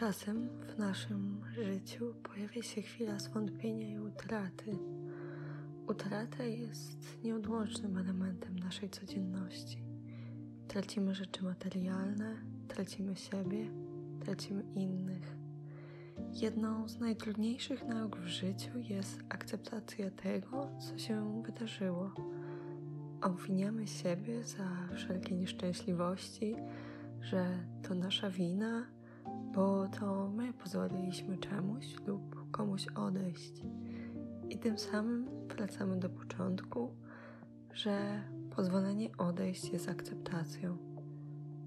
Czasem w naszym życiu pojawia się chwila zwątpienia i utraty. Utrata jest nieodłącznym elementem naszej codzienności. Tracimy rzeczy materialne, tracimy siebie, tracimy innych. Jedną z najtrudniejszych nauk w życiu jest akceptacja tego, co się wydarzyło. Obwiniamy siebie za wszelkie nieszczęśliwości, że to nasza wina, bo to my pozwoliliśmy czemuś lub komuś odejść. I tym samym wracamy do początku, że pozwolenie odejść jest akceptacją,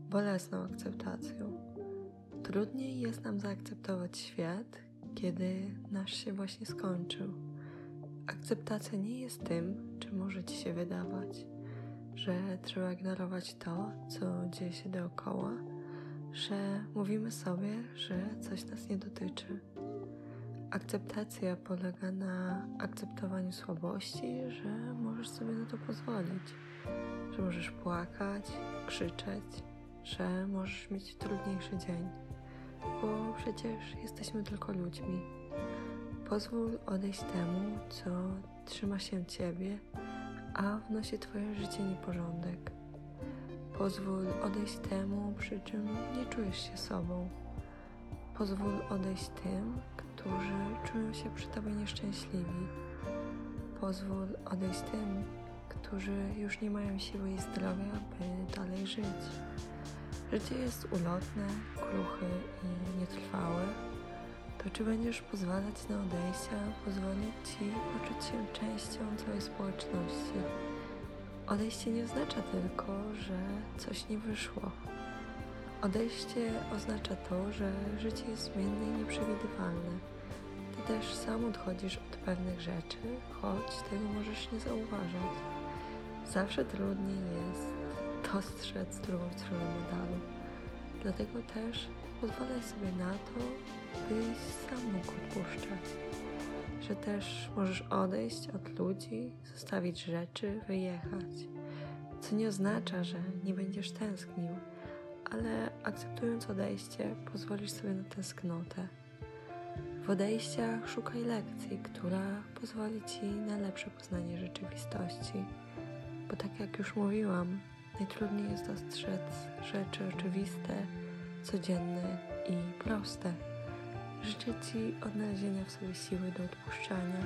bolesną akceptacją. Trudniej jest nam zaakceptować świat, kiedy nasz się właśnie skończył. Akceptacja nie jest tym, czym może ci się wydawać, że trzeba ignorować to, co dzieje się dookoła że mówimy sobie, że coś nas nie dotyczy. Akceptacja polega na akceptowaniu słabości, że możesz sobie na to pozwolić, że możesz płakać, krzyczeć, że możesz mieć trudniejszy dzień, bo przecież jesteśmy tylko ludźmi. Pozwól odejść temu, co trzyma się ciebie, a wnosi twoje życie nieporządek. Pozwól odejść temu, przy czym nie czujesz się sobą. Pozwól odejść tym, którzy czują się przy tobie nieszczęśliwi. Pozwól odejść tym, którzy już nie mają siły i zdrowia, by dalej żyć. Życie jest ulotne, kruche i nietrwałe. To czy będziesz pozwalać na odejścia, pozwolić ci poczuć się częścią całej społeczności? Odejście nie oznacza tylko, że coś nie wyszło. Odejście oznacza to, że życie jest zmienne i nieprzewidywalne. Ty też sam odchodzisz od pewnych rzeczy, choć tego możesz nie zauważać. Zawsze trudniej jest dostrzec drugą stronę medalu. Dlatego też pozwalaj sobie na to, byś sam mógł odpuszczać że też możesz odejść od ludzi, zostawić rzeczy, wyjechać. Co nie oznacza, że nie będziesz tęsknił, ale akceptując odejście, pozwolisz sobie na tęsknotę. W odejściach szukaj lekcji, która pozwoli ci na lepsze poznanie rzeczywistości. Bo tak jak już mówiłam, najtrudniej jest dostrzec rzeczy oczywiste, codzienne i proste. Życzę Ci odnalezienia w sobie siły do odpuszczania.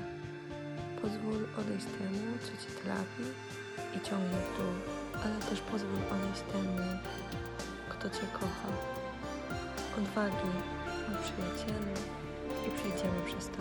Pozwól odejść temu, co Ci trafi i ciągnie w dół, ale też pozwól odejść temu, kto Cię kocha. Odwagi, mój przyjacielu, i przejdziemy przez to